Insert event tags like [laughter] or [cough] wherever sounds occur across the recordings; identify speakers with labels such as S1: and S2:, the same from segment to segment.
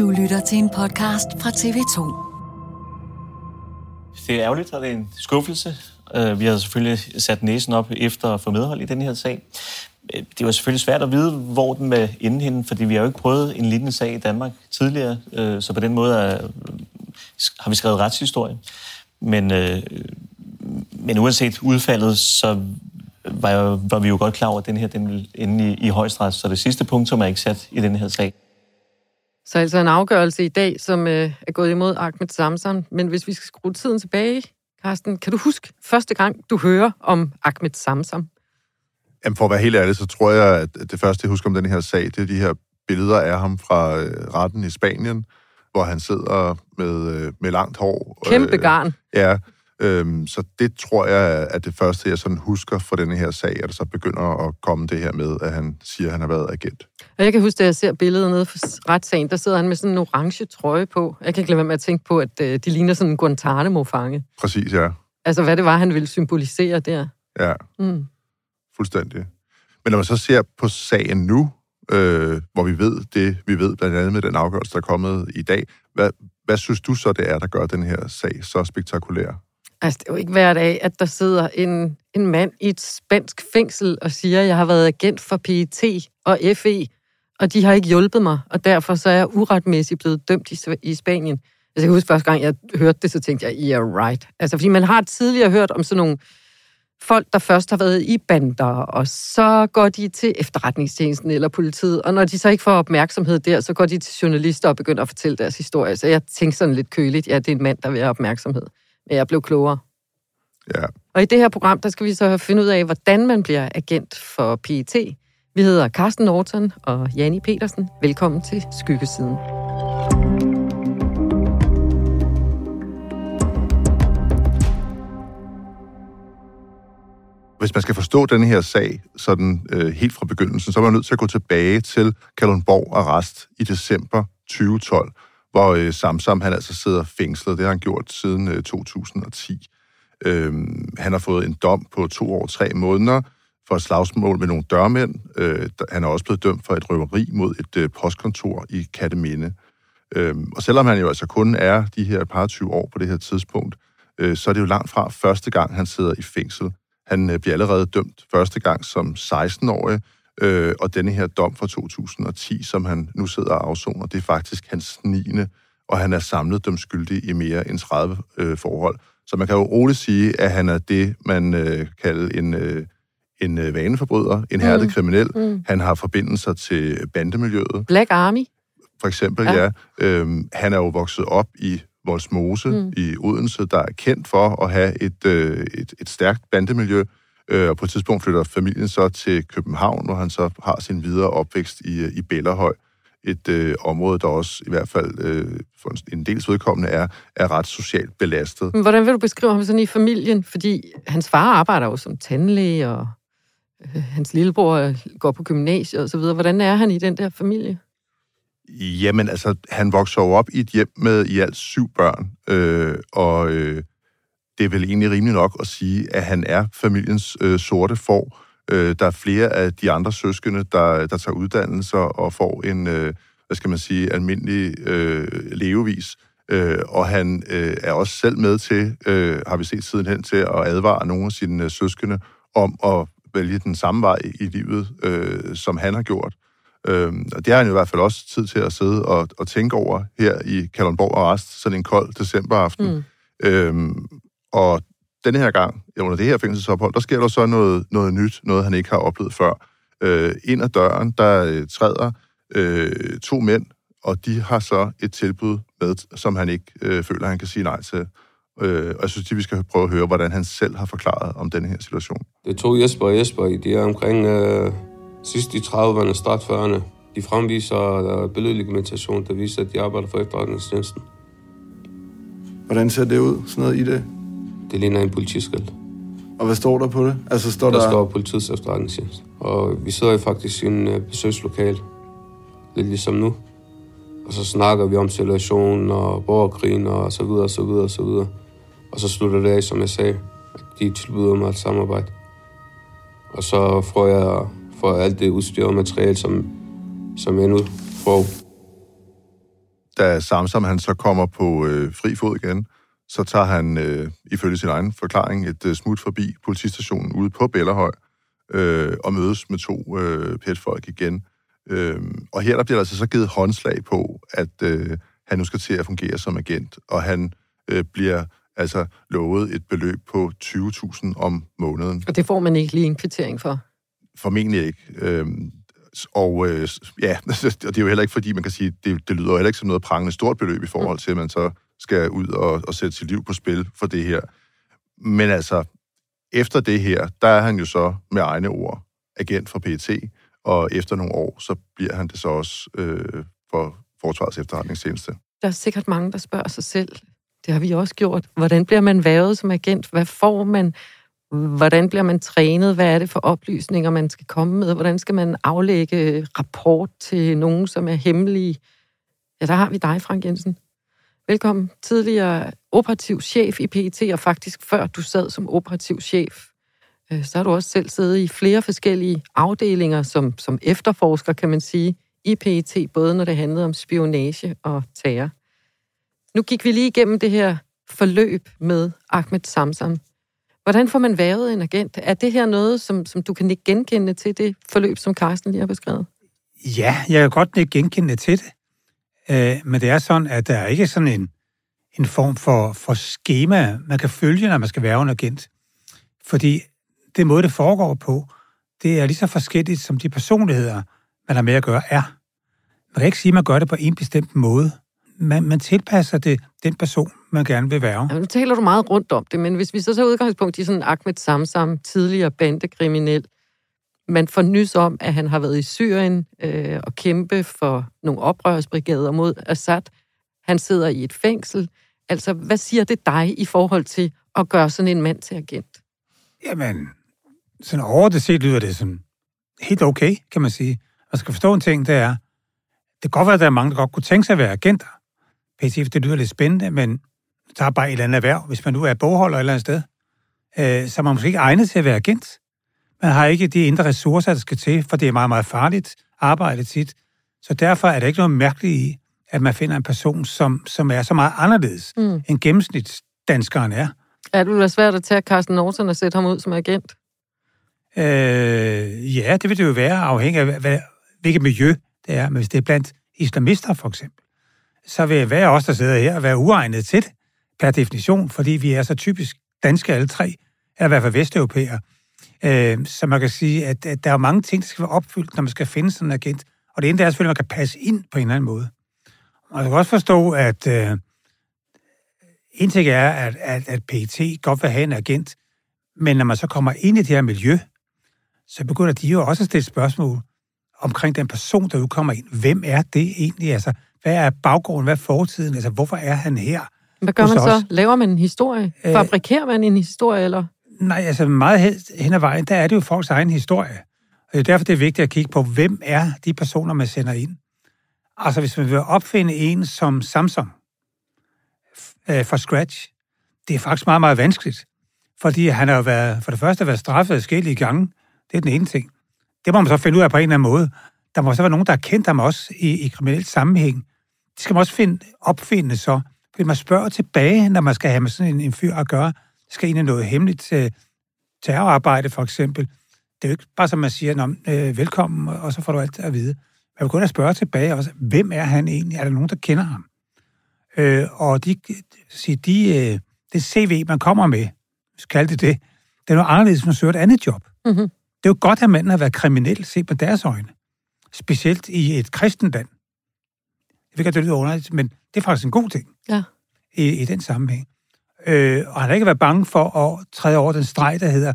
S1: Du lytter til en podcast fra TV2.
S2: Det er ærgerligt, og det er en skuffelse. Øh, vi har selvfølgelig sat næsen op efter at få medhold i den her sag. Øh, det var selvfølgelig svært at vide, hvor den var ende henne, fordi vi har jo ikke prøvet en lignende sag i Danmark tidligere, øh, så på den måde er, har vi skrevet retshistorie. Men, men uanset udfaldet, så var, var vi jo godt klar over, at den her den ville ende i, i højesteret, så det sidste punktum er ikke sat i den her sag.
S3: Så altså en afgørelse i dag, som øh, er gået imod Ahmed Samsam. Men hvis vi skal skrue tiden tilbage, Carsten, kan du huske første gang, du hører om Ahmed Samsam?
S4: Jamen, for at være helt ærlig, så tror jeg, at det første, jeg husker om den her sag, det er de her billeder af ham fra øh, retten i Spanien, hvor han sidder med, øh, med langt hår.
S3: Kæmpe garn.
S4: Ja, øhm, så det tror jeg er det første, jeg sådan husker for den her sag, at der så begynder at komme det her med, at han siger, at han har været agent.
S3: Og jeg kan huske, da jeg ser billedet nede fra retssagen, der sidder han med sådan en orange trøje på. Jeg kan ikke lade være med at tænke på, at øh, de ligner sådan en Guantanamo-fange.
S4: Præcis, ja.
S3: Altså, hvad det var, han ville symbolisere der.
S4: Ja,
S3: Mm.
S4: fuldstændig. Men når man så ser på sagen nu, øh, hvor vi ved det, vi ved blandt andet med den afgørelse, der er kommet i dag, hvad, hvad synes du så, det er, der gør den her sag så spektakulær?
S3: Altså, det er jo ikke hver dag, at der sidder en, en mand i et spansk fængsel og siger, jeg har været agent for PET og FE, og de har ikke hjulpet mig, og derfor så er jeg uretmæssigt blevet dømt i, i Spanien. Altså, jeg kan huske første gang, jeg hørte det, så tænkte jeg, yeah, right. Altså, fordi man har tidligere hørt om sådan nogle folk, der først har været i bander, og så går de til efterretningstjenesten eller politiet, og når de så ikke får opmærksomhed der, så går de til journalister og begynder at fortælle deres historie. Så jeg tænkte sådan lidt køligt, ja, det er en mand, der vil have opmærksomhed. Men jeg blev klogere.
S4: Ja,
S3: Og i det her program, der skal vi så finde ud af, hvordan man bliver agent for PET. Vi hedder Carsten Norton og Janni Petersen. Velkommen til Skyggesiden.
S4: hvis man skal forstå den her sag sådan øh, helt fra begyndelsen, så er man nødt til at gå tilbage til Kalundborg Arrest i december 2012, hvor øh, Samsam han altså sidder fængslet. Det har han gjort siden øh, 2010. Øh, han har fået en dom på to år og tre måneder for et slagsmål med nogle dørmænd. Øh, han er også blevet dømt for et røveri mod et øh, postkontor i Katteminde. Øh, og selvom han jo altså kun er de her par 20 år på det her tidspunkt, øh, så er det jo langt fra første gang, han sidder i fængsel. Han øh, bliver allerede dømt første gang som 16-årig, øh, og denne her dom fra 2010, som han nu sidder og afsoner, det er faktisk hans 9. Og han er samlet dømt skyldig i mere end 30 øh, forhold. Så man kan jo roligt sige, at han er det, man øh, kalder en, øh, en øh, vaneforbryder, en hærdet
S3: Mm.
S4: kriminel.
S3: Mm.
S4: Han har forbindelser til bandemiljøet,
S3: Black Army.
S4: for eksempel,
S3: Ja.
S4: ja. Øhm, han er jo vokset op i Voldsmose
S3: Mm.
S4: i Odense, der er kendt for at have et, øh, et, et stærkt bandemiljø. Øh, og på et tidspunkt flytter familien så til København, hvor han så har sin videre opvækst i, øh, i Bellerhøj. Et øh, område, der også i hvert fald øh, for en dels vedkommende er, er ret socialt belastet.
S3: Men hvordan vil du beskrive ham sådan i familien? Fordi hans far arbejder jo som tandlæge, og Øh, hans lillebror øh, går på gymnasiet og så videre. Hvordan er han i den der familie?
S4: Jamen, altså, han vokser jo op i et hjem med i alt syv børn, øh, og øh, det er vel egentlig rimeligt nok at sige, at han er familiens øh, sorte får. Øh, der er flere af de andre søskende, der, der tager uddannelser og får en, øh, hvad skal man sige, almindelig øh, levevis. Øh, og han øh, er også selv med til, øh, har vi set sidenhen, til at advare nogle af sine øh, søskende om at vælge den samme vej i livet, øh, som han har gjort. Øhm, og det har han jo i hvert fald også tid til at sidde og, og tænke over her i Kalundborg Arrest, sådan en kold decemberaften.
S3: Mm.
S4: Øhm, og denne her gang, under det her fængselsophold, der sker der så noget, noget nyt, noget han ikke har oplevet før. Øh, ind ad døren, der øh, træder øh, to mænd, og de har så et tilbud med, som han ikke øh, føler, han kan sige nej til. Øh, og jeg synes, at vi skal prøve at høre, hvordan han selv har forklaret om den her situation.
S5: Det tog Jesper og Jesper i de er omkring øh, sidst i 30'erne, start 40'erne. De fremviser øh, billedlegimentation, der viser, at de arbejder for efterretningstjenesten.
S6: Hvordan ser det ud, sådan noget i det?
S5: Det ligner en politiskilt.
S6: Og hvad står der på det? Altså står
S5: Der,
S6: der...
S5: der står politiets efterretningstjeneste. Og vi sidder jo faktisk i en øh, besøgslokal. Lidt ligesom nu. Og så snakker vi om situationen og borgerkrigen og så videre og så videre og så videre. Og så slutter det af, som jeg sagde, at de tilbyder mig et samarbejde. Og så får jeg får alt det udstyr og materiale, som, som jeg nu får.
S4: da Samsam han så kommer på øh, fri fod igen, så tager han øh, ifølge sin egen forklaring et øh, smut forbi politistationen ude på Bellerhøj øh, og mødes med to øh, petfolk igen. Øh, og her der bliver der altså så givet håndslag på, at øh, han nu skal til at fungere som agent, og han øh, bliver altså lovet et beløb på 20.000 om måneden.
S3: Og det får man ikke lige en kvittering for.
S4: Formentlig ikke. Øhm, og øh, ja, [laughs] og det er jo heller ikke, fordi man kan sige, det, det lyder heller ikke som noget prangende stort beløb i forhold til, at man så skal ud og, og sætte sit liv på spil for det her. Men altså, efter det her, der er han jo så med egne ord agent for PET, og efter nogle år, så bliver han det så også øh, for Forsvarets efterretningstjeneste.
S3: Der er sikkert mange, der spørger sig selv, det har vi også gjort, hvordan bliver man vævet som agent? Hvad får man? Hvordan bliver man trænet? Hvad er det for oplysninger, man skal komme med? Hvordan skal man aflægge rapport til nogen, som er hemmelige? Ja, der har vi dig, Frank Jensen. Velkommen. Tidligere operativ chef i PET, og faktisk før du sad som operativ chef. Øh, så har du også selv siddet i flere forskellige afdelinger som, som efterforsker, kan man sige, i PET, både når det handlede om spionage og terror. Nu gik vi lige igennem det her forløb med Ahmed Samsam. Hvordan får man været en agent? Er det her noget, som, som du kan ikke genkende til det forløb, som Carsten lige har beskrevet?
S7: Ja, jeg kan godt ikke genkende til det. Øh, men det er sådan, at der er ikke sådan en, en form for, for schema, man kan følge, når man skal være en agent. Fordi det måde, det foregår på, det er lige så forskelligt, som de personligheder, man har med at gøre, er. Man kan ikke sige, at man gør det på en bestemt måde. Man, man tilpasser det den person, man gerne vil være.
S3: Ja, nu taler du meget rundt om det, men hvis vi så tager udgangspunkt i sådan Ahmed Samsam, tidligere bandekriminel, man får nys om, at han har været i Syrien øh, og kæmpe for nogle oprørsbrigader mod Assad. Han sidder i et fængsel. Altså, hvad siger det dig i forhold til at gøre sådan en mand til agent?
S7: Jamen, sådan overordnet set lyder det som helt okay, kan man sige. Man skal forstå en ting, det er, det kan godt være, at der er mange, der godt kunne tænke sig at være agenter. PC, det lyder lidt spændende, men der er bare et eller andet erhverv. Hvis man nu er bogholder et eller andet sted, øh, så er man måske ikke egnet til at være agent. Man har ikke de indre ressourcer, der skal til, for det er meget, meget farligt arbejde tit. Så derfor er det ikke noget mærkeligt i, at man finder en person, som, som er så meget anderledes, mm. end gennemsnitsdanskeren er.
S3: Er det være svært at tage Carsten Norton og sætte ham ud som agent?
S7: Øh, ja, det vil det jo være, afhængig af, hvad, hvilket miljø det er. Men hvis det er blandt islamister, for eksempel, så vil hver os, der sidder her, være uegnet til det, per definition, fordi vi er så typisk danske alle tre, eller i hvert fald vesteuropæere. Øh, så man kan sige, at, at der er mange ting, der skal være opfyldt, når man skal finde sådan en agent. Og det ene er selvfølgelig, at man kan passe ind på en eller anden måde. Og jeg kan også forstå, at øh, en ting er, at, at, at PET godt vil have en agent, men når man så kommer ind i det her miljø, så begynder de jo også at stille spørgsmål omkring den person, der kommer ind. Hvem er det egentlig? Altså, hvad er baggrunden? Hvad er fortiden? Altså, hvorfor er han her?
S3: Hvad gør man så? Os? Laver man en historie? Øh, Fabrikerer man en historie, eller?
S7: Nej, altså meget hen ad vejen, der er det jo folks egen historie. Og det er derfor, det er vigtigt at kigge på, hvem er de personer, man sender ind. Altså, hvis man vil opfinde en som Samsung øh, fra scratch, det er faktisk meget, meget vanskeligt. Fordi han har jo været, for det første været straffet forskellige gange. Det er den ene ting. Det må man så finde ud af på en eller anden måde. Der må så være nogen, der har kendt ham også i, i kriminelt sammenhæng. Det skal man også finde, opfinde så. Fordi man spørger tilbage, når man skal have med sådan en, en fyr at gøre. Skal ind i noget hemmeligt øh, terrorarbejde, for eksempel. Det er jo ikke bare som man siger, øh, velkommen, og så får du alt at vide. Man begynder at spørge tilbage også, hvem er han egentlig? Er der nogen, der kender ham? Øh, og de, de, de, øh, det CV, man kommer med, skal det det, det er noget anderledes, hvis man søger et andet job. Mm-hmm. Det er jo godt, at manden har været kriminel, set på deres øjne. Specielt i et kristenland. Jeg ved ikke, det lyder underligt, men det er faktisk en god ting
S3: ja.
S7: i, i den sammenhæng. Øh, og han har ikke været bange for at træde over den streg, der hedder,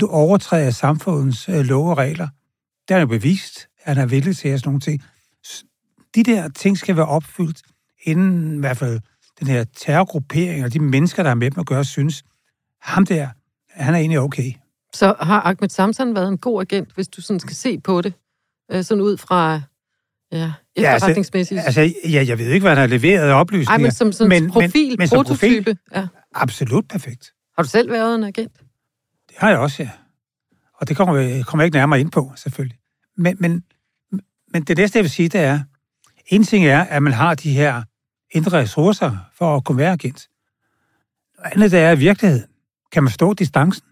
S7: du overtræder samfundets øh, love og regler. Det har han jo bevist, at han er villig til at sådan nogle ting. De der ting skal være opfyldt, inden i hvert fald den her terrorgruppering, og de mennesker, der er med dem at gøre, synes, ham der, han er egentlig okay.
S3: Så har Ahmed Samson været en god agent, hvis du sådan skal se på det? Øh, sådan ud fra ja, efterretningsmæssigt?
S7: Ja, altså, altså, ja, jeg ved ikke, hvad han har leveret af oplysninger.
S3: Ej, men som, som men, profil, men, men prototype. Ja.
S7: Absolut perfekt.
S3: Har du selv været en agent?
S7: Det har jeg også, ja. Og det kommer, jeg, kommer jeg ikke nærmere ind på, selvfølgelig. Men, men, men det næste, jeg vil sige, det er, en ting er, at man har de her indre ressourcer for at kunne være agent. Noget andet det er virkeligheden. Kan man stå distancen?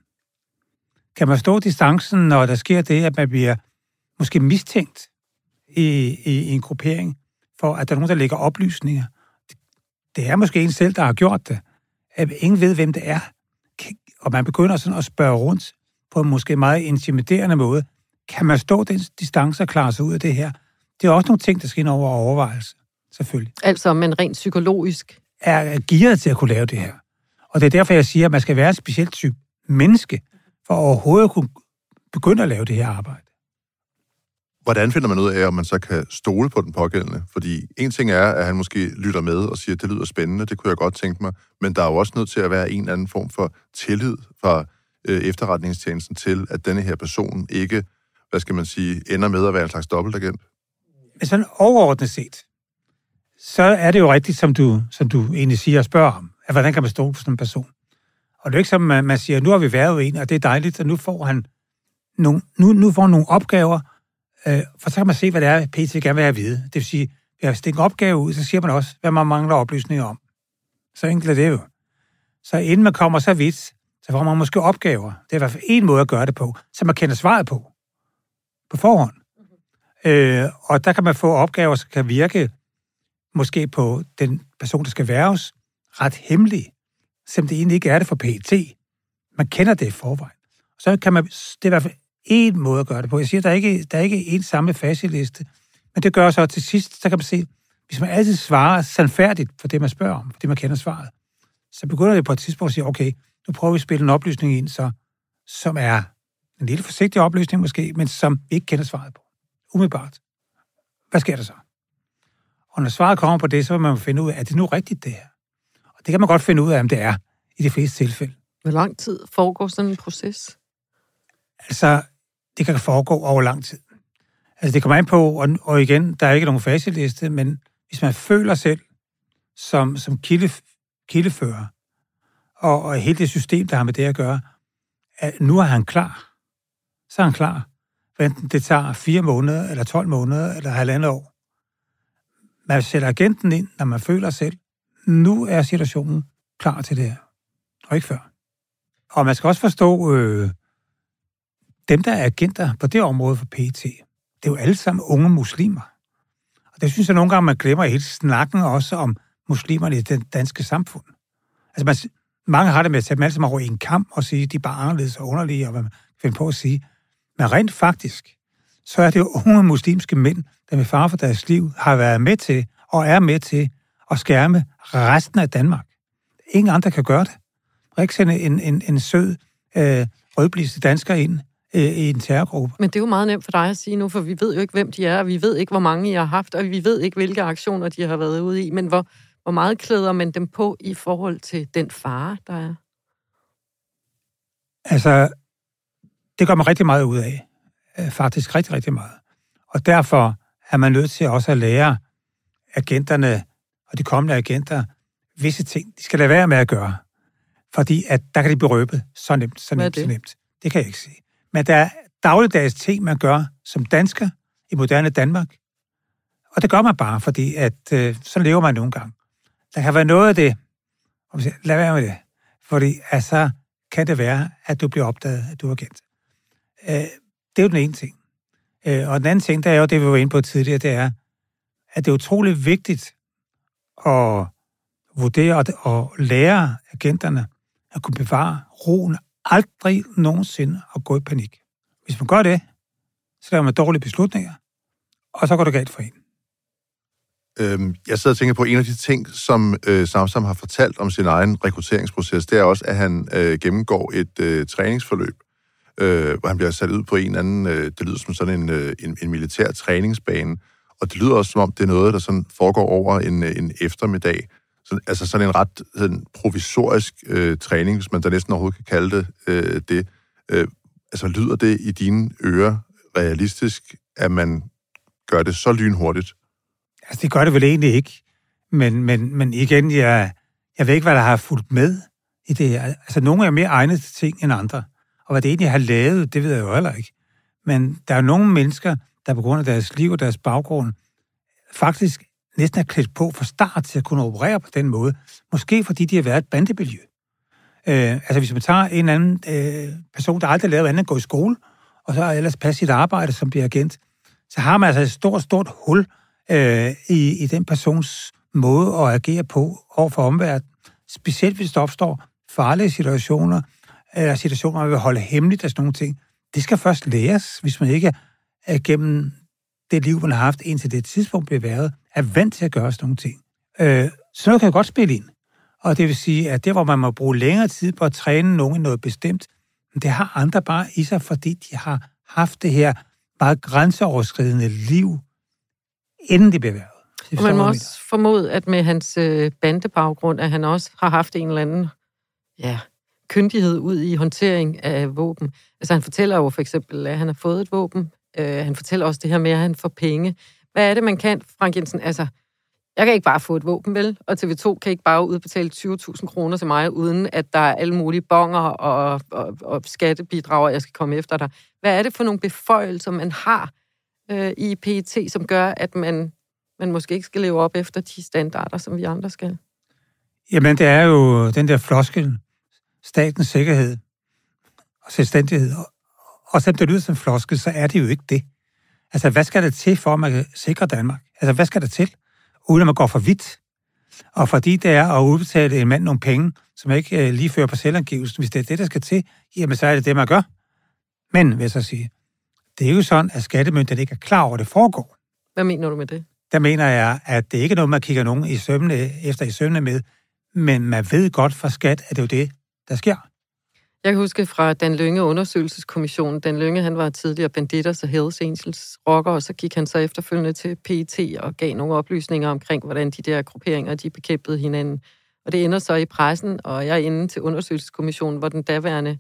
S7: Kan man stå distancen, når der sker det, at man bliver måske mistænkt i, i, en gruppering, for at der er nogen, der lægger oplysninger? Det er måske en selv, der har gjort det. At ingen ved, hvem det er. Og man begynder sådan at spørge rundt på en måske meget intimiderende måde. Kan man stå den distance og klare sig ud af det her? Det er også nogle ting, der skal ind over overvejelse, selvfølgelig.
S3: Altså, men rent psykologisk.
S7: Er gearet til at kunne lave det her. Og det er derfor, jeg siger, at man skal være et specielt type menneske, for overhovedet at kunne begynde at lave det her arbejde.
S4: Hvordan finder man ud af, om man så kan stole på den pågældende? Fordi en ting er, at han måske lytter med og siger, det lyder spændende, det kunne jeg godt tænke mig, men der er jo også nødt til at være en eller anden form for tillid fra øh, efterretningstjenesten til, at denne her person ikke, hvad skal man sige, ender med at være en slags dobbeltagent.
S7: Men sådan overordnet set, så er det jo rigtigt, som du, som du egentlig siger og spørger ham, at hvordan kan man stole på sådan en person? Og det er ikke som, man, man siger, nu har vi været en, og det er dejligt, og nu får han nogle, nu, nu får han nogle opgaver, øh, for så kan man se, hvad det er, PT gerne vil have at vide. Det vil sige, hvis det er en opgave ud, så siger man også, hvad man mangler oplysninger om. Så enkelt er det jo. Så inden man kommer så vidt, så får man måske opgaver. Det er i hvert fald en måde at gøre det på, så man kender svaret på. På forhånd. Mm-hmm. Øh, og der kan man få opgaver, som kan virke måske på den person, der skal værves, ret hemmelig, selvom det egentlig ikke er det for PET. Man kender det i forvejen. Så kan man, det er i hvert fald en måde at gøre det på. Jeg siger, der er ikke, der er ikke en samme facitliste, men det gør så til sidst, så kan man se, hvis man altid svarer sandfærdigt for det, man spørger om, for det, man kender svaret, så begynder det på et tidspunkt at sige, okay, nu prøver vi at spille en oplysning ind, så, som er en lille forsigtig oplysning måske, men som vi ikke kender svaret på. Umiddelbart. Hvad sker der så? Og når svaret kommer på det, så vil man finde ud af, er det nu rigtigt det her? Og det kan man godt finde ud af, om det er i de fleste tilfælde.
S3: Hvor lang tid foregår sådan en proces?
S7: Altså, det kan foregå over lang tid. Altså, det kommer an på, og, og igen, der er ikke nogen facitliste, men hvis man føler selv som, som kilde, kildefører, og, og hele det system, der har med det at gøre, at nu er han klar. Så er han klar. Enten det tager fire måneder, eller 12 måneder, eller halvandet år. Man sætter agenten ind, når man føler selv, nu er situationen klar til det her. Og ikke før. Og man skal også forstå, øh, dem, der er agenter på det område for PT, det er jo alle sammen unge muslimer. Og det synes jeg nogle gange, man glemmer hele snakken også om muslimerne i det danske samfund. Altså, man, mange har det med at tage dem alle sammen over i en kamp og sige, de er bare anderledes og underlige, og hvad man finder på at sige. Men rent faktisk, så er det jo unge muslimske mænd, der med far for deres liv har været med til og er med til at skærme resten af Danmark. Ingen andre kan gøre det. Og ikke sende en, en, en sød, øh, rødbliste dansker ind øh, i en terrorgruppe.
S3: Men det er jo meget nemt for dig at sige nu, for vi ved jo ikke, hvem de er, og vi ved ikke, hvor mange I har haft, og vi ved ikke, hvilke aktioner de har været ude i. Men hvor, hvor meget klæder man dem på i forhold til den fare, der er?
S7: Altså, det gør man rigtig meget ud af. Øh, faktisk rigtig, rigtig meget. Og derfor er man nødt til også at lære agenterne og de kommende agenter visse ting, de skal lade være med at gøre. Fordi at der kan de blive røbet så nemt, så nemt, så nemt. Det kan jeg ikke se. Men der er dagligdags ting, man gør som dansker i moderne Danmark. Og det gør man bare, fordi at øh, så lever man nogle gange. Der kan være noget af det, lad være med det, fordi altså kan det være, at du bliver opdaget, at du er kendt. Øh, det er jo den ene ting. Øh, og den anden ting, der er jo det, vi var inde på tidligere, det er, at det er utrolig vigtigt at vurdere og, og lære agenterne at kunne bevare roen, aldrig nogensinde at gå i panik. Hvis man gør det, så laver man dårlige beslutninger, og så går det galt for en.
S4: Øhm, jeg sidder og tænker på, en af de ting, som øh, Samsam har fortalt om sin egen rekrutteringsproces, det er også, at han øh, gennemgår et øh, træningsforløb, øh, hvor han bliver sat ud på en anden, øh, det lyder som sådan en, øh, en, en militær træningsbane, og det lyder også som om, det er noget, der sådan foregår over en, øh, en eftermiddag. Så, altså sådan en ret sådan provisorisk øh, træning, hvis man da næsten overhovedet kan kalde det øh, det. Øh, altså lyder det i dine ører realistisk, at man gør det så lynhurtigt?
S7: Altså det gør det vel egentlig ikke. Men, men, men igen, jeg, jeg ved ikke, hvad der har fulgt med i det her. Altså nogle er mere egnet til ting end andre. Og hvad det egentlig har lavet, det ved jeg jo heller ikke. Men der er nogle mennesker, der på grund af deres liv og deres baggrund faktisk næsten er klædt på fra start til at kunne operere på den måde. Måske fordi de har været et bandemiljø. Øh, altså hvis man tager en anden øh, person, der aldrig lavet andet end gå i skole, og så ellers passe sit arbejde som bliver agent, så har man altså et stort, stort hul øh, i, i den persons måde at agere på over for omverdenen. Specielt hvis der opstår farlige situationer, eller situationer, man vil holde hemmeligt af sådan nogle ting. Det skal først læres, hvis man ikke er gennem det liv, man har haft indtil det tidspunkt bliver været, er vant til at gøre sådan nogle ting. Øh, så noget kan godt spille ind. Og det vil sige, at det, hvor man må bruge længere tid på at træne nogen noget bestemt, det har andre bare i sig, fordi de har haft det her meget grænseoverskridende liv, inden de blev været.
S3: Og man må også formode, at med hans øh, bandebaggrund, at han også har haft en eller anden ja, kyndighed ud i håndtering af våben. Altså han fortæller jo for eksempel, at han har fået et våben. Øh, han fortæller også det her med, at han får penge. Hvad er det, man kan, Frank Jensen? Altså, jeg kan ikke bare få et våben, vel? Og TV2 kan ikke bare udbetale 20.000 kroner til mig, uden at der er alle mulige bonger og, og, og skattebidrag, jeg skal komme efter dig. Hvad er det for nogle beføjelser, man har øh, i PET, som gør, at man, man måske ikke skal leve op efter de standarder, som vi andre skal?
S7: Jamen, det er jo den der floskel, statens sikkerhed og selvstændighed. Og selvom det lyder som floskel, så er det jo ikke det. Altså, hvad skal der til for, at man kan sikre Danmark? Altså, hvad skal der til? uden at man går for vidt. Og fordi det er at udbetale en mand nogle penge, som ikke øh, lige fører på selvangivelsen, hvis det er det, der skal til, jamen så er det det, man gør. Men, vil jeg så sige, det er jo sådan, at skattemyndigheden ikke er klar over, at det foregår.
S3: Hvad mener du med det?
S7: Der mener jeg, at det ikke er noget, man kigger nogen i sømne, efter i sømne med, men man ved godt fra skat, at det er jo det, der sker.
S3: Jeg kan huske fra Dan Lønge undersøgelseskommissionen. Dan Lønge, han var tidligere banditter og Hells Angels rocker, og så gik han så efterfølgende til PET og gav nogle oplysninger omkring, hvordan de der grupperinger, de bekæmpede hinanden. Og det ender så i pressen, og jeg er inde til undersøgelseskommissionen, hvor den daværende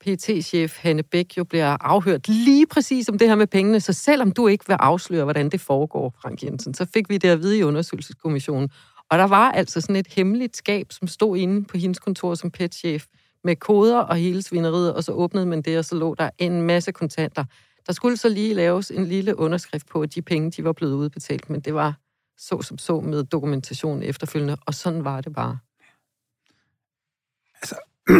S3: PT-chef Hanne Bæk jo bliver afhørt lige præcis om det her med pengene. Så selvom du ikke vil afsløre, hvordan det foregår, Frank Jensen, så fik vi det at vide i undersøgelseskommissionen. Og der var altså sådan et hemmeligt skab, som stod inde på hendes kontor som PET-chef, med koder og hele svineriet, og så åbnede man det, og så lå der en masse kontanter. Der skulle så lige laves en lille underskrift på, at de penge, de var blevet udbetalt, men det var så som så med dokumentation efterfølgende, og sådan var det bare.
S7: Altså, [clears throat]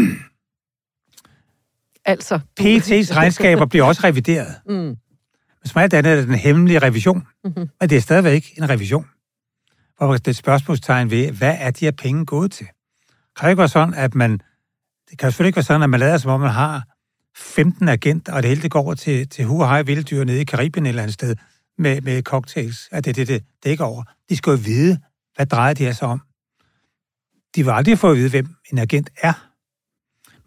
S3: altså
S7: PET's [laughs] regnskaber bliver også revideret. Mm. Hvis man er det den hemmelige revision, mm-hmm. men det er stadigvæk en revision. Hvor det er et spørgsmålstegn ved, hvad er de her penge gået til? Kan det ikke være sådan, at man det kan selvfølgelig ikke være sådan, at man lader som om, man har 15 agenter, og det hele det går over til, til hej vilddyr nede i Karibien eller andet sted med, med cocktails. At det er det, det, dækker over. De skal jo vide, hvad drejer de sig om. De vil aldrig få at vide, hvem en agent er.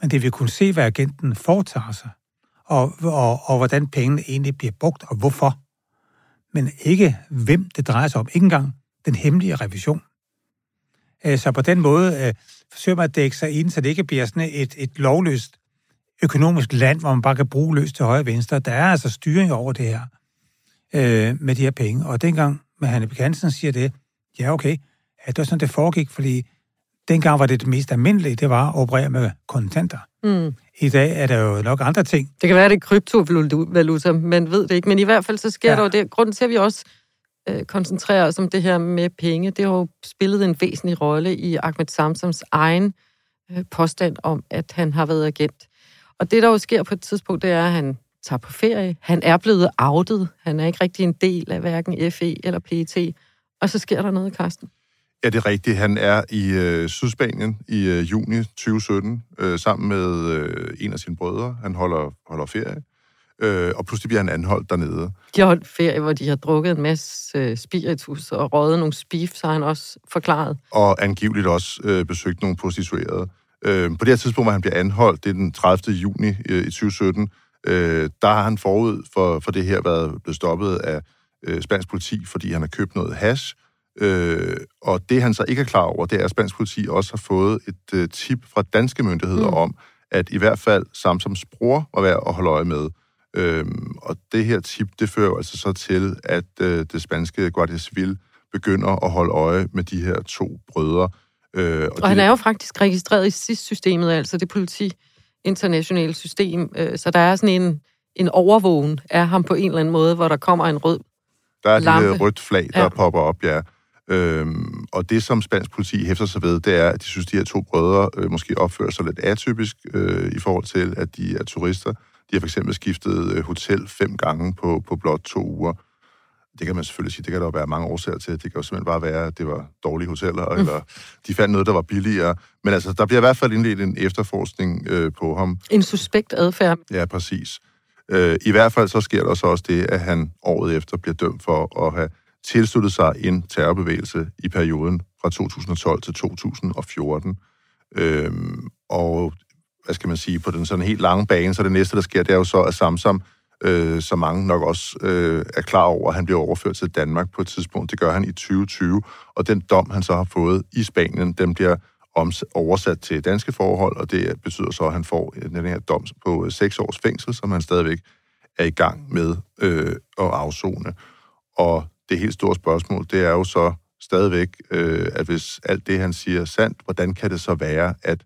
S7: Men det vil kunne se, hvad agenten foretager sig, og, og, og hvordan pengene egentlig bliver brugt, og hvorfor. Men ikke, hvem det drejer sig om. Ikke engang den hemmelige revision. Øh, så på den måde øh, forsøger man at dække sig ind, så det ikke bliver sådan et, et lovløst økonomisk land, hvor man bare kan bruge løs til højre og venstre. Der er altså styring over det her øh, med de her penge. Og dengang med Hanne Bekansen siger det, ja okay, ja, det var sådan, det foregik, fordi dengang var det det mest almindelige, det var at operere med kontanter. Mm. I dag er der jo nok andre ting.
S3: Det kan være, det er kryptovaluta, man ved det ikke. Men i hvert fald så sker ja. der jo det. Grunden til, at vi også øh, koncentrerer os om det her med penge, det har jo spillet en væsentlig rolle i Ahmed Samsams egen øh, påstand om, at han har været agent. Og det, der jo sker på et tidspunkt, det er, at han tager på ferie. Han er blevet outet. Han er ikke rigtig en del af hverken FE eller PET. Og så sker der noget, Karsten.
S4: Ja, det er rigtigt. Han er i øh, Sydspanien i øh, juni 2017 øh, sammen med øh, en af sine brødre. Han holder, holder ferie øh, og pludselig bliver han anholdt dernede.
S3: De har holdt ferie, hvor de har drukket en masse øh, spiritus og røget nogle spif, så har han også forklaret.
S4: Og angiveligt også øh, besøgt nogle prostituerede. Øh, på det her tidspunkt, hvor han bliver anholdt, det er den 30. juni øh, i 2017, øh, der har han forud for, for det her været blevet stoppet af øh, spansk politi, fordi han har købt noget hash. Øh, og det, han så ikke er klar over, det er, at spansk politi også har fået et øh, tip fra danske myndigheder mm. om, at i hvert fald Samsams bror var værd at holde øje med. Øhm, og det her tip, det fører jo altså så til, at øh, det spanske Guardia Civil begynder at holde øje med de her to brødre.
S3: Øh, og og det... han er jo faktisk registreret i SIS-systemet, altså det politi internationale system, øh, så der er sådan en, en overvågen af ham på en eller anden måde, hvor der kommer en rød
S4: Der er
S3: lampe.
S4: et rødt flag, der ja. popper op, ja. Øhm, og det, som spansk politi hæfter sig ved, det er, at de synes, at de her to brødre øh, måske opfører sig lidt atypisk øh, i forhold til, at de er turister. De har for eksempel skiftet øh, hotel fem gange på, på blot to uger. Det kan man selvfølgelig sige, det kan der jo være mange årsager til. Det kan jo simpelthen bare være, at det var dårlige hoteller, mm. eller de fandt noget, der var billigere. Men altså, der bliver i hvert fald indledt en efterforskning øh, på ham.
S3: En suspekt adfærd.
S4: Ja, præcis. Øh, I hvert fald så sker der så også det, at han året efter bliver dømt for at have tilsluttet sig en terrorbevægelse i perioden fra 2012 til 2014. Øhm, og hvad skal man sige, på den sådan helt lange bane, så det næste, der sker, det er jo så, at Samsam, øh, som mange nok også øh, er klar over, at han bliver overført til Danmark på et tidspunkt. Det gør han i 2020, og den dom, han så har fået i Spanien, den bliver oversat til danske forhold, og det betyder så, at han får øh, den her dom på øh, seks års fængsel, som han stadigvæk er i gang med øh, at afzone. Og det helt store spørgsmål, det er jo så stadigvæk, øh, at hvis alt det, han siger er sandt, hvordan kan det så være, at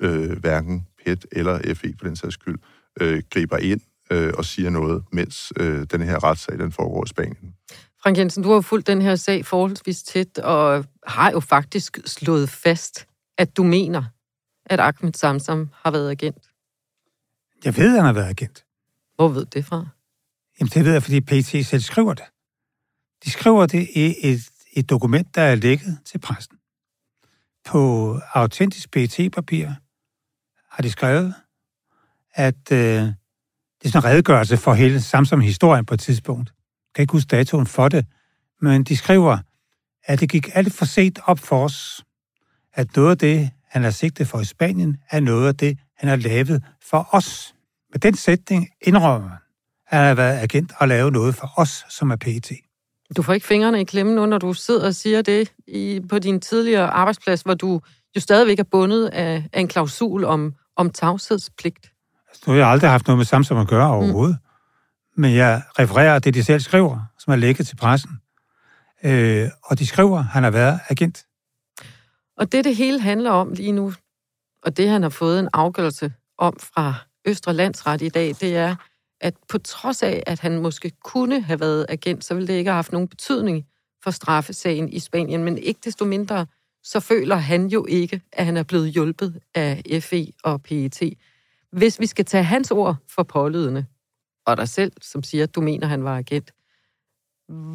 S4: øh, hverken PET eller FE for den sags skyld øh, griber ind øh, og siger noget, mens øh, den her retssag den foregår i Spanien?
S3: Frank Jensen, du har jo fulgt den her sag forholdsvis tæt, og har jo faktisk slået fast, at du mener, at Ahmed Samsam har været agent.
S7: Jeg ved, at han har været agent.
S3: Hvor ved det fra?
S7: Jamen, det ved jeg, fordi PT selv skriver det. De skriver det i et, et dokument, der er lækket til præsten. På autentisk PT-papir har de skrevet, at øh, det er sådan en redegørelse for hele Samsung-historien på et tidspunkt. Jeg kan ikke huske datoen for det, men de skriver, at det gik alt for set op for os, at noget af det, han har sigtet for i Spanien, er noget af det, han har lavet for os. Med den sætning indrømmer man, at han har været agent og lavet noget for os, som er PET.
S3: Du får ikke fingrene i klemme nu, når du sidder og siger det i, på din tidligere arbejdsplads, hvor du jo stadigvæk er bundet af, af en klausul om, om tavshedspligt.
S7: Altså, nu har jeg aldrig haft noget med Samsung at gøre overhovedet. Mm. Men jeg refererer det, de selv skriver, som er lækket til pressen. Øh, og de skriver, at han har været agent.
S3: Og det, det hele handler om lige nu, og det han har fået en afgørelse om fra Østre Landsret i dag, det er, at på trods af, at han måske kunne have været agent, så ville det ikke have haft nogen betydning for straffesagen i Spanien. Men ikke desto mindre, så føler han jo ikke, at han er blevet hjulpet af FE og PET. Hvis vi skal tage hans ord for pålydende, og dig selv, som siger, at du mener, at han var agent,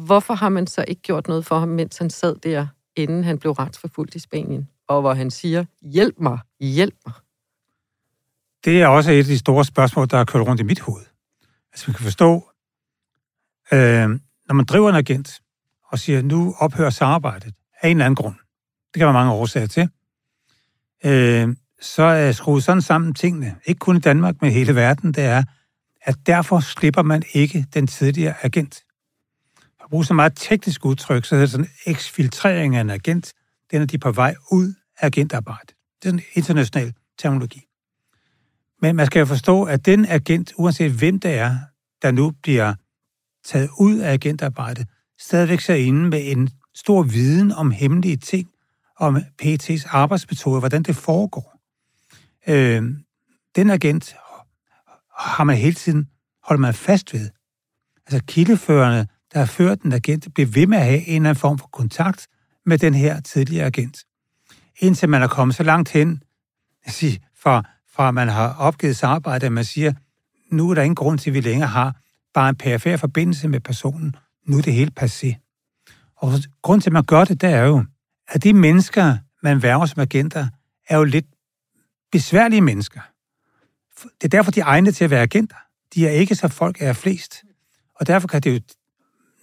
S3: hvorfor har man så ikke gjort noget for ham, mens han sad der, inden han blev retsforfulgt i Spanien? Og hvor han siger, hjælp mig, hjælp mig.
S7: Det er også et af de store spørgsmål, der er kørt rundt i mit hoved. Altså, man kan forstå, øh, når man driver en agent og siger, nu ophører samarbejdet af en eller anden grund, kan være mange årsager til, øh, så er skruet sådan sammen tingene, ikke kun i Danmark, men hele verden, det er, at derfor slipper man ikke den tidligere agent. For at bruge så meget teknisk udtryk, så er det sådan eksfiltrering af en agent, den er de på vej ud af agentarbejdet. Det er en international terminologi. Men man skal jo forstå, at den agent, uanset hvem det er, der nu bliver taget ud af agentarbejdet, stadigvæk ser inde med en stor viden om hemmelige ting, om PET's arbejdsmetode, hvordan det foregår. Øh, den agent har man hele tiden holdt man fast ved. Altså kildeførende, der har ført den agent, bliver ved med at have en eller anden form for kontakt med den her tidligere agent. Indtil man er kommet så langt hen, sige, for fra man har opgivet samarbejde, at man siger, nu er der ingen grund til, at vi længere har bare en perifær forbindelse med personen. Nu er det helt passé. Og grund til, at man gør det, det er jo, at de mennesker, man værger som agenter, er jo lidt besværlige mennesker. Det er derfor, de er egne til at være agenter. De er ikke så folk er flest. Og derfor kan det jo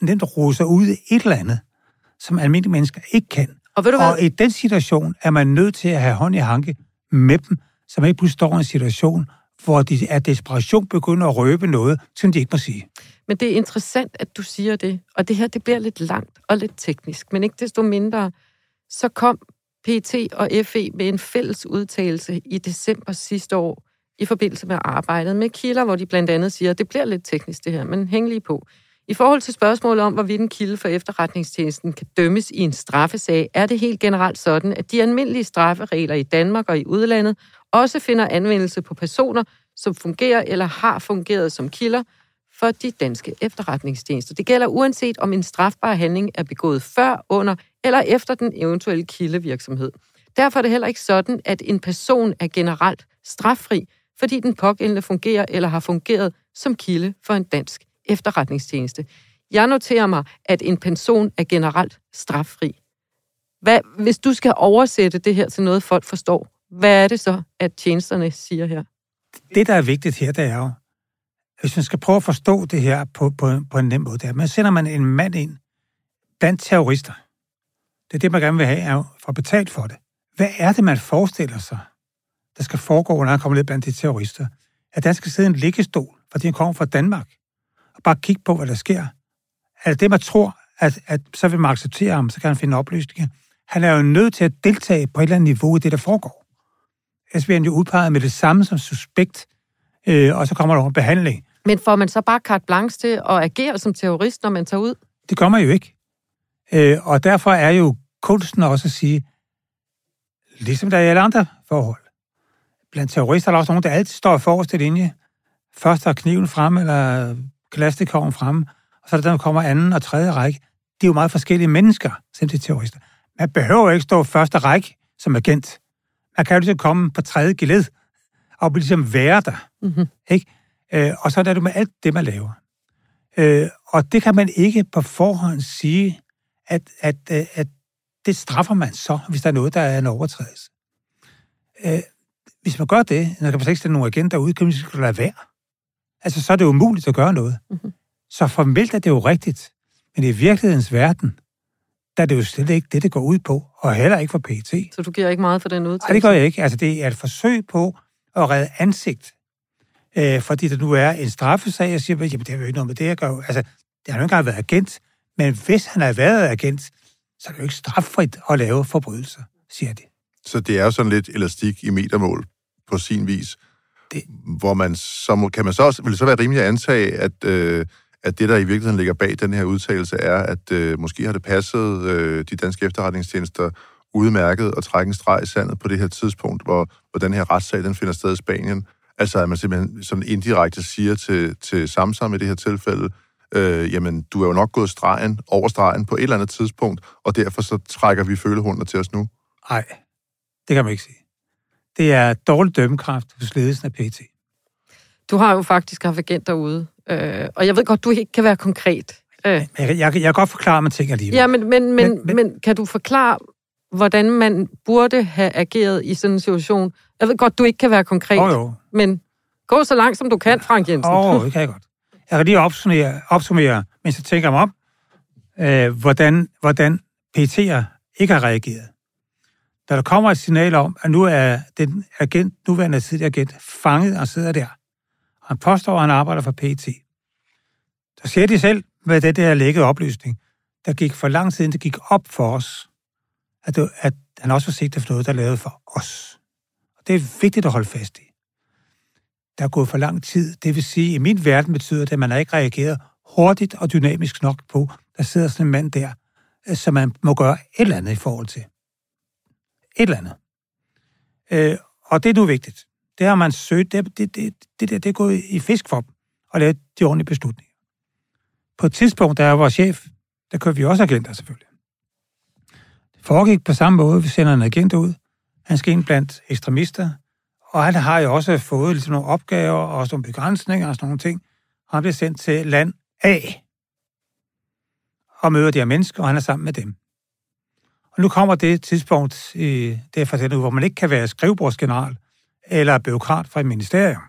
S7: nemt rose sig ud i et eller andet, som almindelige mennesker ikke kan. Og, ved du hvad? og i den situation er man nødt til at have hånd i hanke med dem, så man ikke pludselig står i en situation, hvor de af desperation begynder at røbe noget, som de ikke må sige.
S3: Men det er interessant, at du siger det. Og det her, det bliver lidt langt og lidt teknisk. Men ikke desto mindre, så kom PT og FE med en fælles udtalelse i december sidste år i forbindelse med arbejdet med kilder, hvor de blandt andet siger, at det bliver lidt teknisk det her, men hæng lige på. I forhold til spørgsmålet om, hvorvidt en kilde for efterretningstjenesten kan dømmes i en straffesag, er det helt generelt sådan, at de almindelige strafferegler i Danmark og i udlandet også finder anvendelse på personer, som fungerer eller har fungeret som kilder for de danske efterretningstjenester. Det gælder uanset om en strafbar handling er begået før, under eller efter den eventuelle kildevirksomhed. Derfor er det heller ikke sådan, at en person er generelt straffri, fordi den pågældende fungerer eller har fungeret som kilde for en dansk efterretningstjeneste. Jeg noterer mig, at en person er generelt straffri. Hvad, hvis du skal oversætte det her til noget, folk forstår, hvad er det så, at tjenesterne siger her?
S7: Det, der er vigtigt her, det er jo, hvis man skal prøve at forstå det her på, på, på en nem måde, det er, man sender man en mand ind blandt terrorister. Det er det, man gerne vil have, er for betalt for det. Hvad er det, man forestiller sig, der skal foregå, når han kommer ned blandt de terrorister? At han skal sidde en liggestol, fordi han kommer fra Danmark, og bare kigge på, hvad der sker. Er det det, man tror, at, at så vil man acceptere ham, så kan han finde oplysninger? Han er jo nødt til at deltage på et eller andet niveau i det, der foregår. Ellers bliver han jo udpeget med det samme som suspekt, øh, og så kommer der over behandling.
S3: Men får man så bare carte blanche til at agere som terrorist, når man tager ud?
S7: Det gør man jo ikke. Øh, og derfor er jo kunsten også at sige, ligesom der er i alle andre forhold. Blandt terrorister er der også nogen, der altid står forrest i linje. Først har kniven frem, eller glastikoven frem, og så er der der kommer anden og tredje række. De er jo meget forskellige mennesker, som de terrorister. Man behøver ikke stå første række som agent. Man kan jo ligesom komme på tredje geled, og ligesom være der. Mm-hmm. Ikke? Øh, og så er det med alt det, man laver. Øh, og det kan man ikke på forhånd sige, at, at, at, øh, at det straffer man så, hvis der er noget, der er en overtrædelse. Øh, hvis man gør det, når der slet ikke stille nogen agenter ud, kan man sige, lade være. Altså, så er det umuligt at gøre noget. Mm-hmm. Så formelt er det jo rigtigt. Men i virkelighedens verden, der er det jo slet ikke det, det går ud på, og heller ikke for PT.
S3: Så du giver ikke meget for den udtalelse?
S7: Nej, det gør jeg ikke. Altså, det er et forsøg på at redde ansigt. Øh, fordi der nu er en straffesag, jeg siger, jamen, det er jo ikke noget med det, jeg gør. Altså, det har jo ikke engang været agent. Men hvis han har været agent, så er det jo ikke straffrit at lave forbrydelser, siger de.
S4: Så det er jo sådan lidt elastik i metermål på sin vis. Det. Hvor man så må, kan man så også, vil det så være rimeligt at antage, at, øh, at det, der i virkeligheden ligger bag den her udtalelse, er, at øh, måske har det passet øh, de danske efterretningstjenester udmærket at trække en streg i sandet på det her tidspunkt, hvor, hvor den her retssag den finder sted i Spanien. Altså at man simpelthen sådan indirekte siger til, til Samsam i det her tilfælde, øh, jamen, du er jo nok gået stregen, over stregen på et eller andet tidspunkt, og derfor så trækker vi følehunder til os nu.
S7: Nej, det kan man ikke sige. Det er dårlig dømmekraft hos ledelsen af PT.
S3: Du har jo faktisk haft agent derude, øh, og jeg ved godt, du ikke kan være konkret.
S7: Øh. Jeg, jeg, jeg kan godt forklare mig ting alligevel.
S3: Ja, men, men, men, men, men kan du forklare, hvordan man burde have ageret i sådan en situation? Jeg ved godt, du ikke kan være konkret,
S7: oh, jo.
S3: men gå så langt, som du kan, Frank Jensen.
S7: Åh, oh, det kan jeg godt. Jeg kan lige opsummere, opsummere mens jeg tænker mig om, øh, hvordan, hvordan PT'er ikke har reageret. Da der kommer et signal om, at nu er den agent, nuværende tidligere agent fanget og sidder der, og han påstår, at han arbejder for PT, så siger de selv med det der lækkede oplysning, der gik for lang tid, det gik op for os, at, det, at han også har sigtet det for noget, der er lavet for os. Og det er vigtigt at holde fast i der er gået for lang tid. Det vil sige, at i min verden betyder det, at man har ikke reageret hurtigt og dynamisk nok på, der sidder sådan en mand der, øh, som man må gøre et eller andet i forhold til. Et eller andet. Øh, og det er nu vigtigt. Det har man søgt. Det, det, det, det, det, det er gået i fisk for dem og lave de ordentlige beslutninger. På et tidspunkt, der er vores chef, der kører vi også agenter selvfølgelig. Foregik på samme måde. Vi sender en agent ud. Han skal ind blandt ekstremister. Og han har jo også fået ligesom nogle opgaver og nogle begrænsninger og sådan nogle ting. Han bliver sendt til land A og møder de her mennesker, og han er sammen med dem. Og nu kommer det tidspunkt, i, det er for hvor man ikke kan være skrivebordsgeneral eller byråkrat fra et ministerium.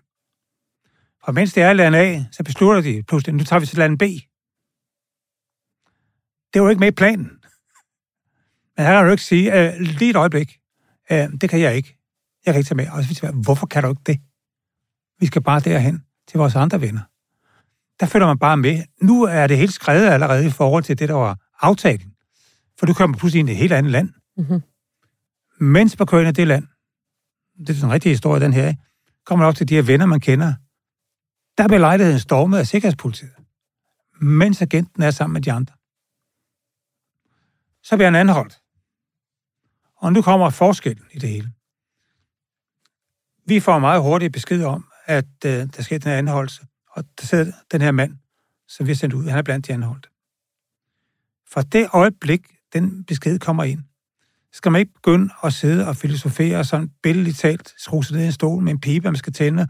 S7: Og mens det er land A, så beslutter de pludselig, nu tager vi til land B. Det var ikke med i planen. Men han kan jo ikke sige, uh, lige et øjeblik, uh, det kan jeg ikke. Jeg kan ikke tage med. Og så siger hvorfor kan du ikke det? Vi skal bare derhen til vores andre venner. Der følger man bare med. Nu er det helt skrevet allerede i forhold til det, der var aftalen. For du kommer pludselig ind i et helt andet land. Mm-hmm. Mens man kører ind i det land, det er sådan en rigtig historie, den her, kommer man op til de her venner, man kender. Der bliver lejligheden stormet af Sikkerhedspolitiet, mens agenten er sammen med de andre. Så bliver han anholdt. Og nu kommer forskellen i det hele. Vi får meget hurtigt besked om, at øh, der sker den her anholdelse, Og der sidder den her mand, som vi har sendt ud. Han er blandt de anholdte. Fra det øjeblik, den besked kommer ind, skal man ikke begynde at sidde og filosofere sådan billedligt talt, skrue sig ned i en stol med en pibe, man skal tænde,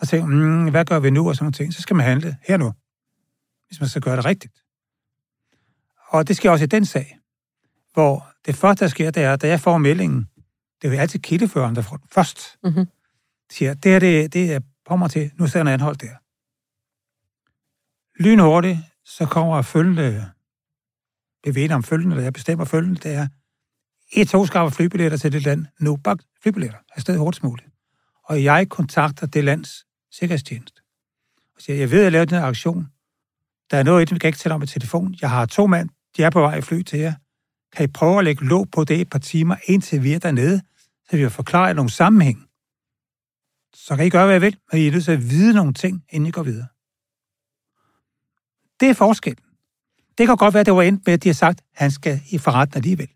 S7: og tænke, mm, hvad gør vi nu, og sådan noget ting. Så skal man handle her nu, hvis man skal gøre det rigtigt. Og det sker også i den sag, hvor det første, der sker, det er, da jeg får meldingen, det er jo altid kildeføreren, der får den først,
S3: Mhm.
S7: siger, det her, det, det er på mig til, nu sidder han anholdt der. Lynhurtigt, så kommer følgende, bevæger om følgende, eller jeg bestemmer følgende, det er, et tog skaffer flybilletter til det land, nu bare flybilletter, afsted hurtigst muligt. Og jeg kontakter det lands sikkerhedstjeneste. Og siger, jeg ved, at jeg laver den her aktion. Der er noget i det, vi kan ikke tælle om på telefon. Jeg har to mand, de er på vej i fly til jer. Kan I prøve at lægge låg på det et par timer, indtil vi er dernede, så vi vil forklare nogle sammenhæng. Så kan I gøre, hvad I vil, men I er nødt til at vide nogle ting, inden I går videre. Det er forskellen. Det kan godt være, at det var endt med, at de har sagt, at han skal i forretten alligevel.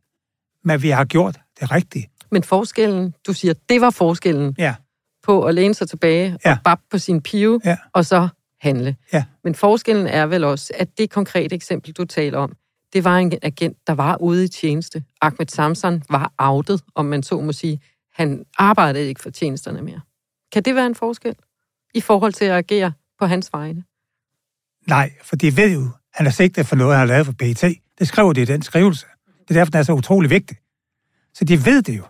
S7: Men vi har gjort det rigtige.
S3: Men forskellen, du siger, det var forskellen
S7: Ja,
S3: på at læne sig tilbage
S7: Ja.
S3: og bap på sin pive,
S7: Ja.
S3: og så handle.
S7: Ja.
S3: Men forskellen er vel også, at det konkrete eksempel, du taler om, det var en agent, der var ude i tjeneste. Ahmed Samson var outet, om man så må sige. Han arbejdede ikke for tjenesterne mere. Kan det være en forskel i forhold til at agere på hans vegne?
S7: nej, for de ved jo, han er sigtet for noget, han har lavet for PET. Det skriver de i den skrivelse. Det er derfor, den er så utrolig vigtig. Så de ved det jo.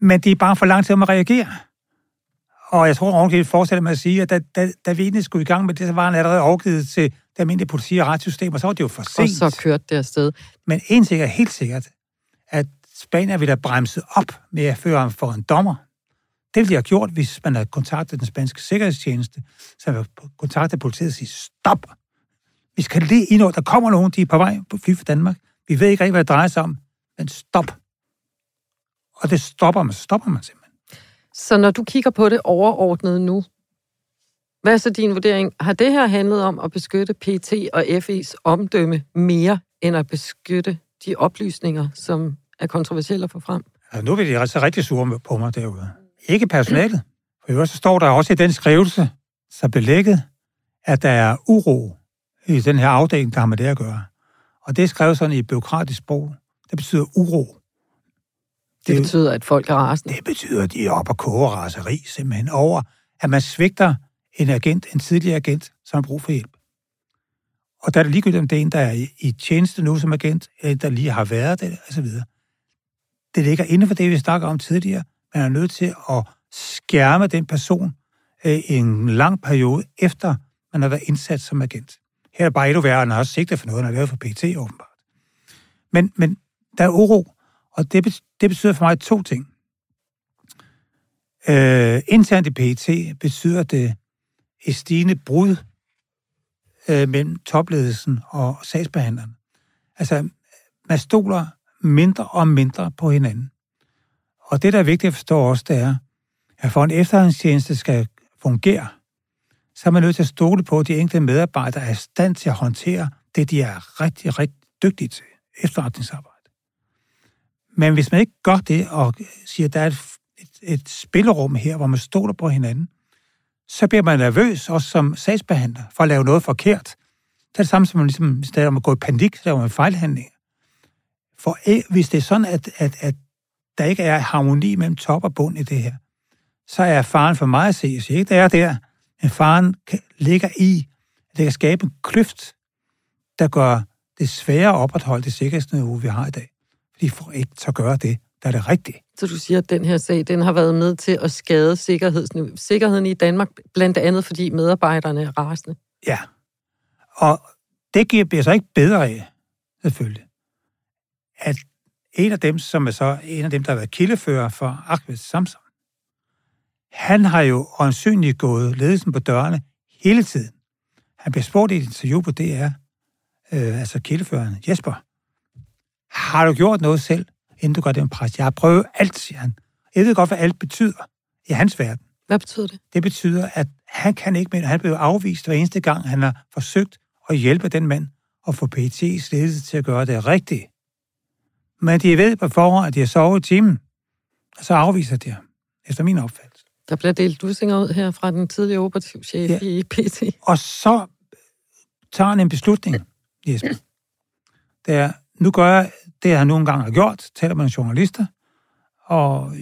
S7: Men de er bare for lang tid om at reagere. Og jeg tror, at fortsætter med at sige, at da, da, da vi egentlig skulle i gang med det, så var han allerede overgivet til det almindelige politi- og retssystem, og så var det jo for
S3: Og
S7: sent.
S3: så kørte det afsted.
S7: Men en ting er helt sikkert, at Spanien ville have bremset op med at føre ham for en dommer. Det ville de have gjort, hvis man havde kontaktet den spanske sikkerhedstjeneste, så havde kontaktet politiet og sige, stop! Vi skal lige ind over, der kommer nogen, de er på vej på fly for Danmark. Vi ved ikke rigtig, hvad det drejer sig om, men stop! Og det stopper man, stopper man simpelthen.
S3: Så når du kigger på det overordnet nu, hvad er så din vurdering? Har det her handlet om at beskytte PT og FE's omdømme mere, end at beskytte de oplysninger, som er kontroversielle at få frem?
S7: Ja, nu vil de altså rigtig sure på mig derude. Ikke personalet. For øvrigt så står der også i den skrivelse, så belægget, at der er uro i den her afdeling, der har med det at gøre. Og det er skrevet sådan i et byråkratisk sprog. Det betyder uro.
S3: Det
S7: Det-
S3: betyder, at folk er rasende.
S7: Det betyder, at de er oppe og koger raseri simpelthen over, at man svigter en agent, en tidligere agent, som har brug for hjælp. Og der er det ligegyldigt, om det er en, der er i, tjeneste nu som agent, eller der lige har været det, og så videre. Det ligger inden for det, vi snakker om tidligere. Man er nødt til at skærme den person øh, i en lang periode, efter man har været indsat som agent. Her er det bare endnu værre, han har også sigtet for noget, han har lavet for PT, åbenbart. Men, men der er uro, og det, det betyder for mig to ting. Øh, internt i PET betyder det et stigende brud øh, mellem topledelsen og sagsbehandleren. Altså, man stoler mindre og mindre på hinanden. Og det, der er vigtigt at forstå også, det er, at for en efterretningstjeneste skal fungere, så er man nødt til at stole på, at de enkelte medarbejdere er i stand til at håndtere det, de er rigtig, rigtig dygtige til, efterretningsarbejde. Men hvis man ikke gør det, og siger, at der er et, et, et spillerum her, hvor man stoler på hinanden, så bliver man nervøs, også som sagsbehandler, for at lave noget forkert. Det er det samme som, man ligesom, hvis stedet er man går i panik, så laver man fejlhandlinger. For hvis det er sådan, at, at, at der ikke er harmoni mellem top og bund i det her, så er faren for mig at se, jeg siger ikke, det er der, men faren kan, ligger i, at det kan skabe en kløft, der gør det sværere at opretholde det sikkerhedsniveau, vi har i dag. Fordi for ikke så gøre det, der er det rigtige.
S3: Så du siger, at den her sag, den har været med til at skade sikkerheden i Danmark, blandt andet fordi medarbejderne er rasende.
S7: Ja. Og det giver, bliver så ikke bedre af, selvfølgelig, at en af dem, som er så en af dem, der har været kildefører for Ahmed Samson, han har jo åndsynligt gået ledelsen på dørene hele tiden. Han blev spurgt i et interview på DR, øh, altså kildeføreren Jesper, har du gjort noget selv, inden du gør det med pres? Jeg har prøvet alt, siger han. Jeg ved godt, hvad alt betyder i hans verden.
S3: Hvad betyder det?
S7: Det betyder, at han kan ikke mere. Han blev afvist hver eneste gang, han har forsøgt at hjælpe den mand og få PET's ledelse til at gøre det rigtigt. Men de ved på forhånd, at de har sovet i timen, og så afviser de ham, efter min opfattelse.
S3: Der bliver delt lussinger ud her fra den tidligere operativchef ja. i PT.
S7: Og så tager han en beslutning, Jesper. [clears throat] Det er, nu gør jeg det, jeg nogle gange har gjort, taler med journalister, og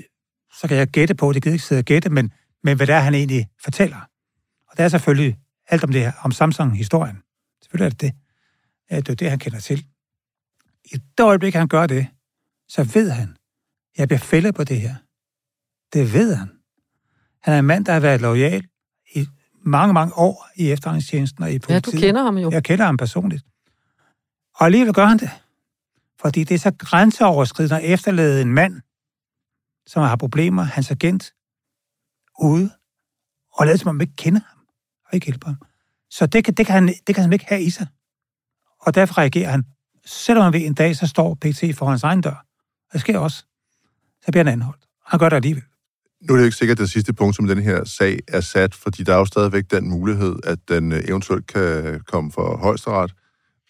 S7: så kan jeg gætte på, det gider ikke sidde og gætte, men, men hvad det er, han egentlig fortæller. Og det er selvfølgelig alt om det her, om Samsung-historien. Selvfølgelig er det det. Det er det, han kender til. I det øjeblik, han gør det, så ved han, jeg bliver fældet på det her. Det ved han. Han er en mand, der har været lojal i mange, mange år i efterretningstjenesten og i politiet.
S3: Ja, du kender ham jo.
S7: Jeg kender ham personligt. Og alligevel gør han det. Fordi det er så grænseoverskridende at efterlade en mand, som har problemer, hans agent, ude, og lade som om man ikke kender ham, og ikke hjælper ham. Så det kan, det, kan han, det kan han ikke have i sig. Og derfor reagerer han. Selvom han ved en dag, så står PT for hans egen dør. Det sker også. Så bliver han anholdt. Han gør det alligevel.
S4: Nu er det ikke sikkert, at det sidste punkt, som den her sag er sat, fordi der er jo stadigvæk den mulighed, at den øh, eventuelt kan komme for højesteret.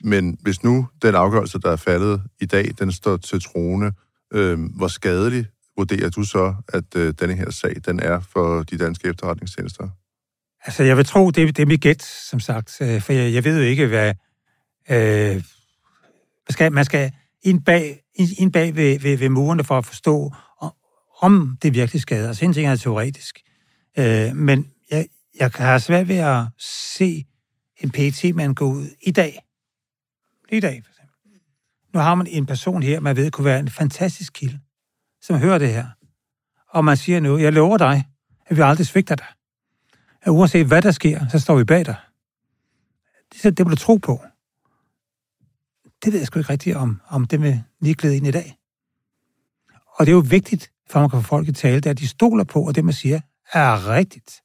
S4: Men hvis nu den afgørelse, der er faldet i dag, den står til trone, øh, hvor skadelig vurderer du så, at øh, denne her sag, den er for de danske efterretningstjenester?
S7: Altså, jeg vil tro, det, det er mit gæt, som sagt, øh, for jeg, jeg ved jo ikke, hvad... Øh, man skal, man skal ind bag, ind bag ved, ved, ved murene for at forstå, om det virkelig skader. Altså, en ting er teoretisk. Øh, men jeg, jeg har svært ved at se en pt man gå ud i dag. I dag, for eksempel. Nu har man en person her, man ved kunne være en fantastisk kilde, som hører det her. Og man siger nu, jeg lover dig, at vi aldrig svigter dig. At uanset hvad der sker, så står vi bag dig. Det, det må du tro på. Det ved jeg sgu ikke rigtigt om, om det med lige glæde ind i dag. Og det er jo vigtigt, for man kan få folk i tale, det er, at de stoler på, og det, man siger, er rigtigt.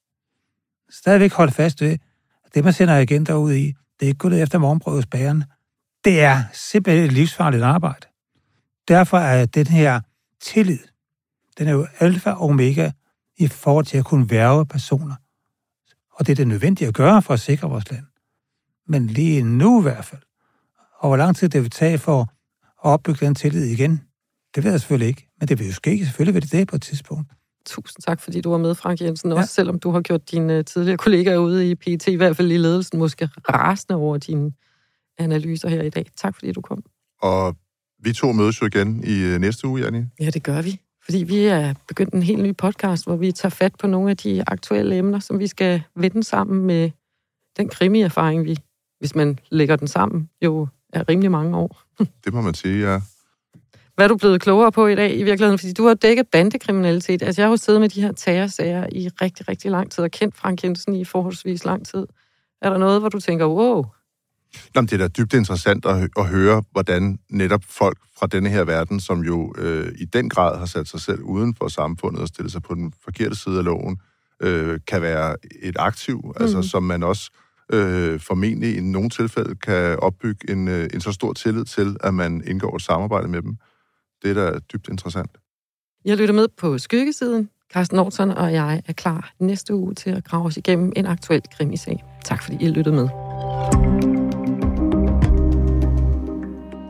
S7: Stadigvæk holde fast ved, at det, man sender agenter ud i, det er ikke gået efter morgenbrødets hos. Det er simpelthen et livsfarligt arbejde. Derfor er den her tillid, den er jo alfa og omega i forhold til at kunne værve personer. Og det er det nødvendigt at gøre for at sikre vores land. Men lige nu i hvert fald. Og hvor lang tid det vil tage for at opbygge den tillid igen, det ved jeg selvfølgelig ikke. Men det vil jo ske. Selvfølgelig vil det det på et tidspunkt.
S3: Tusind tak, fordi du var med, Frank Jensen. Også ja. selvom du har gjort dine tidligere kollegaer ude i PET, i hvert fald i ledelsen, måske rasende over dine analyser her i dag. Tak, fordi du kom.
S4: Og vi to mødes jo igen i øh, næste uge, Janne.
S3: Ja, det gør vi. Fordi vi er begyndt en helt ny podcast, hvor vi tager fat på nogle af de aktuelle emner, som vi skal vende sammen med den krimi-erfaring, vi, hvis man lægger den sammen, jo er rimelig mange år. [laughs]
S4: det må man sige, ja.
S3: Hvad er du blevet klogere på i dag i virkeligheden? Fordi du har dækket bandekriminalitet. Altså, jeg har jo siddet med de her terrorsager i rigtig, rigtig lang tid, og kendt Frank Jensen i forholdsvis lang tid. Er der noget, hvor du tænker, wow,
S4: Jamen, det er da dybt interessant at, at høre, hvordan netop folk fra denne her verden, som jo øh, i den grad har sat sig selv uden for samfundet og stillet sig på den forkerte side af loven, øh, kan være et aktiv, mm. altså som man også øh, formentlig i nogle tilfælde kan opbygge en, øh, en så stor tillid til, at man indgår et samarbejde med dem. Det er da dybt interessant.
S3: Jeg lytter med på Skyggesiden. Carsten Norton og jeg er klar næste uge til at grave os igennem en aktuel krimisag. Tak fordi I lyttede med.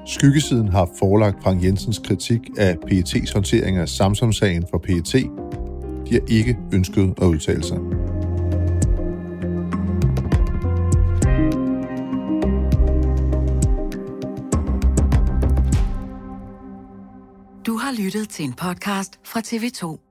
S4: Skyggesiden har forelagt Frank Jensens kritik af PET's håndtering af Samsung-sagen for PET. De har ikke ønsket at udtale sig.
S1: Du har lyttet til en podcast fra TV2.